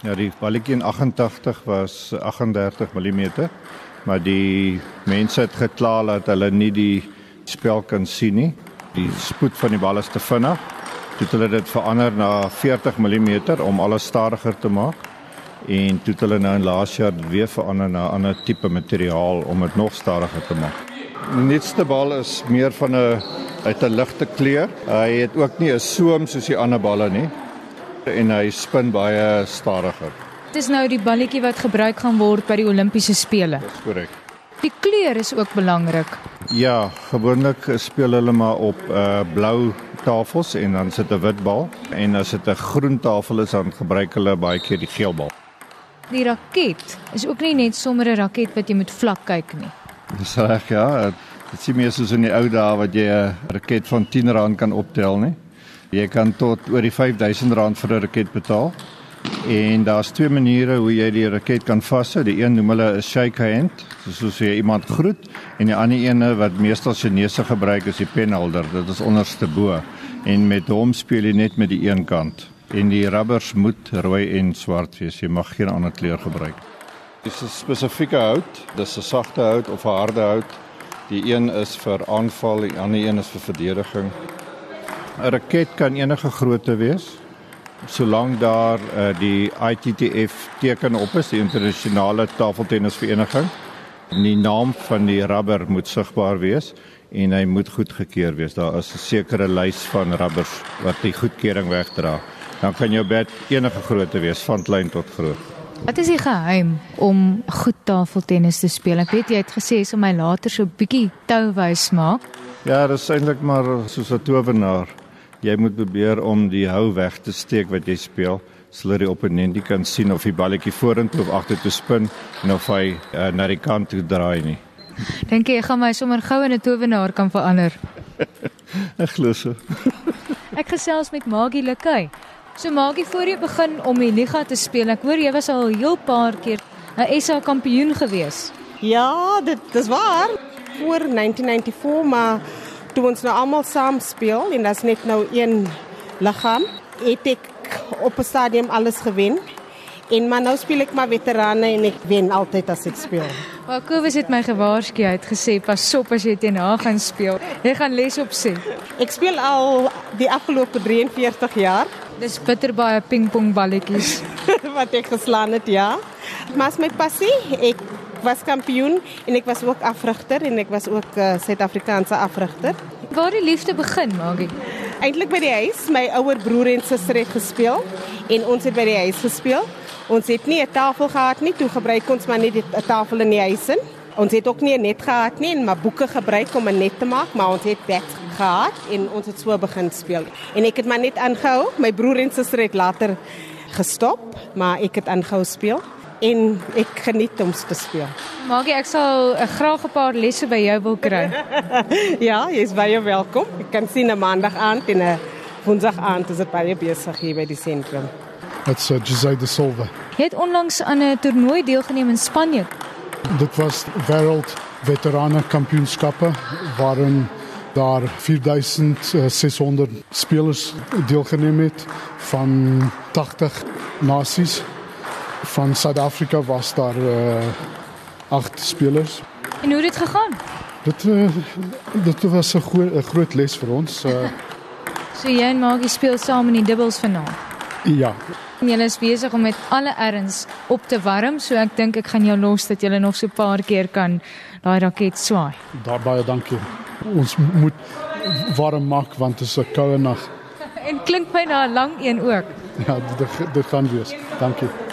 Ja, die balletjie in 88 was 38 mm, maar die mense het gekla dat hulle nie die spel kan sien nie. Die spoed van die bal is te vinnig. Toe het hulle dit verander na 40 mm om alles stadiger te maak. En toe het hulle nou in laas jaar weer verander na 'n ander tipe materiaal om dit nog stadiger te maak. Die nuutste bal is meer van 'n uit 'n ligte kleur. Hy het ook nie 'n soem soos die ander balle nie en hy spin baie stadiger. Dit is nou die balletjie wat gebruik gaan word by die Olimpiese spele. Dis korrek. Die kleur is ook belangrik. Ja, gewoonlik speel hulle maar op uh blou tafels en dan sit 'n wit bal en as dit 'n groen tafel is dan gebruik hulle baie keer die geel bal. Die raket is ook nie net sommer 'n raket wat jy moet vlak kyk nie. Dis reg ja. Dit sien meer soos in die ou dae wat jy 'n raket van R10 kan optel, nie? Jy kan tot oor die R5000 vir 'n raket betaal. En daar's twee maniere hoe jy die raket kan vashou. Die een noem hulle 'n shake hand, soos jy iemand groet, en die ander een wat meestal Chinese gebruik is die penholder. Dit is onderste bo. En met hom speel jy net met die een kant. En die rubbers moet rooi en swart wees. Jy mag geen ander kleur gebruik. Dis 'n spesifieke hout. Dis 'n sagte hout of 'n harde hout. Die een is vir aanval, die ander een is vir verdediging. 'n Raket kan enige grootte wees solank daar uh, die ITTF teken op is, die internasionale tafeltennisvereniging. Die naam van die rubber moet sigbaar wees en hy moet goedgekeur wees. Daar is 'n sekere lys van rubbers wat die goedkeuring wegdra. Dan kan jou bed enige grootte wees, van klein tot groot. Wat is die geheim om goed tafeltennis te speel? Ek weet jy het gesê is om my later so bietjie touwys maak. Ja, dit is eintlik maar soos 'n towenaar. Jy moet probeer om die hou weg te steek wat jy speel sodat die opponent nie kan sien of die balletjie vorentoe of agtertoe spin en of hy uh, na die kant toe draai nie. Dink jy ek gaan my sommer gou in 'n towenaar kan verander? Ek glo so. ek gesels met Magie Lekay. So Magie, voor jy begin om die liga te speel, ek hoor jy was al 'n heel paar keer 'n SA kampioen gewees. Ja, dit dis waar. Voor 1994, maar toe ons nou almal saam speel en daar's net nou een liggaam, het ek op 'n stadium alles gewen. En maar nou speel ek maar veterane en ek wen altyd as ek speel. Maar Kobus het my gewaarsku, hy het gesê pas op as jy teen haar gaan speel. Jy gaan les op sê. Ek speel al die afgelope 43 jaar. Dis bitter baie pingpong balletjies wat ek geslaan het, ja. Maar as my passie, ek was kampioen en ek was ook afrigter en ek was ook uh, Suid-Afrikaanse afrigter. Waar die liefde begin, Maggie? Eintlik by die huis. My ouer broer en suster het gespeel en ons het by die huis gespeel. Ons het nie 'n tafel gehad nie, toe gebruik ons maar net 'n tafel in die huis in. Ons het ook nie 'n net gehad nie maar boeke gebruik om 'n net te maak, maar ons het bed gehad en ons het so begin speel. En ek het maar net aangehou. My broer en suster het later gestop, maar ek het aangehou speel en ek geniet om te speel. Magie, ek sal uh, graag 'n paar lesse by jou wil kry. ja, jy's baie welkom. Ek kan sien 'n maandag aand en 'n woensdag aand is dit baie besig hier by die sentrum. Dit's uh, Jose de Silva. Jy het onlangs aan 'n toernooi deelgeneem in Spanje. Dit was wêreld veterane kampioenskappe waarin daar 4600 spelers deelgeneem het van 80 nasies van Suid-Afrika was daar uh agt spelers. En hoe het dit gegaan? Dit uh, dit was 'n groot groot les vir ons. Uh So jy en Maggie speel saam in die dubbels vanaand. Ja. Julle is besig om met alle erns op te warm, so ek dink ek gaan jou los dat julle nog so 'n paar keer kan daai raket swaai. Daar baie dankie. Ons moet warm maak want dit is 'n koue nag. en klink my na 'n lang een ook. Ja, dit dit gaan wees. Dankie.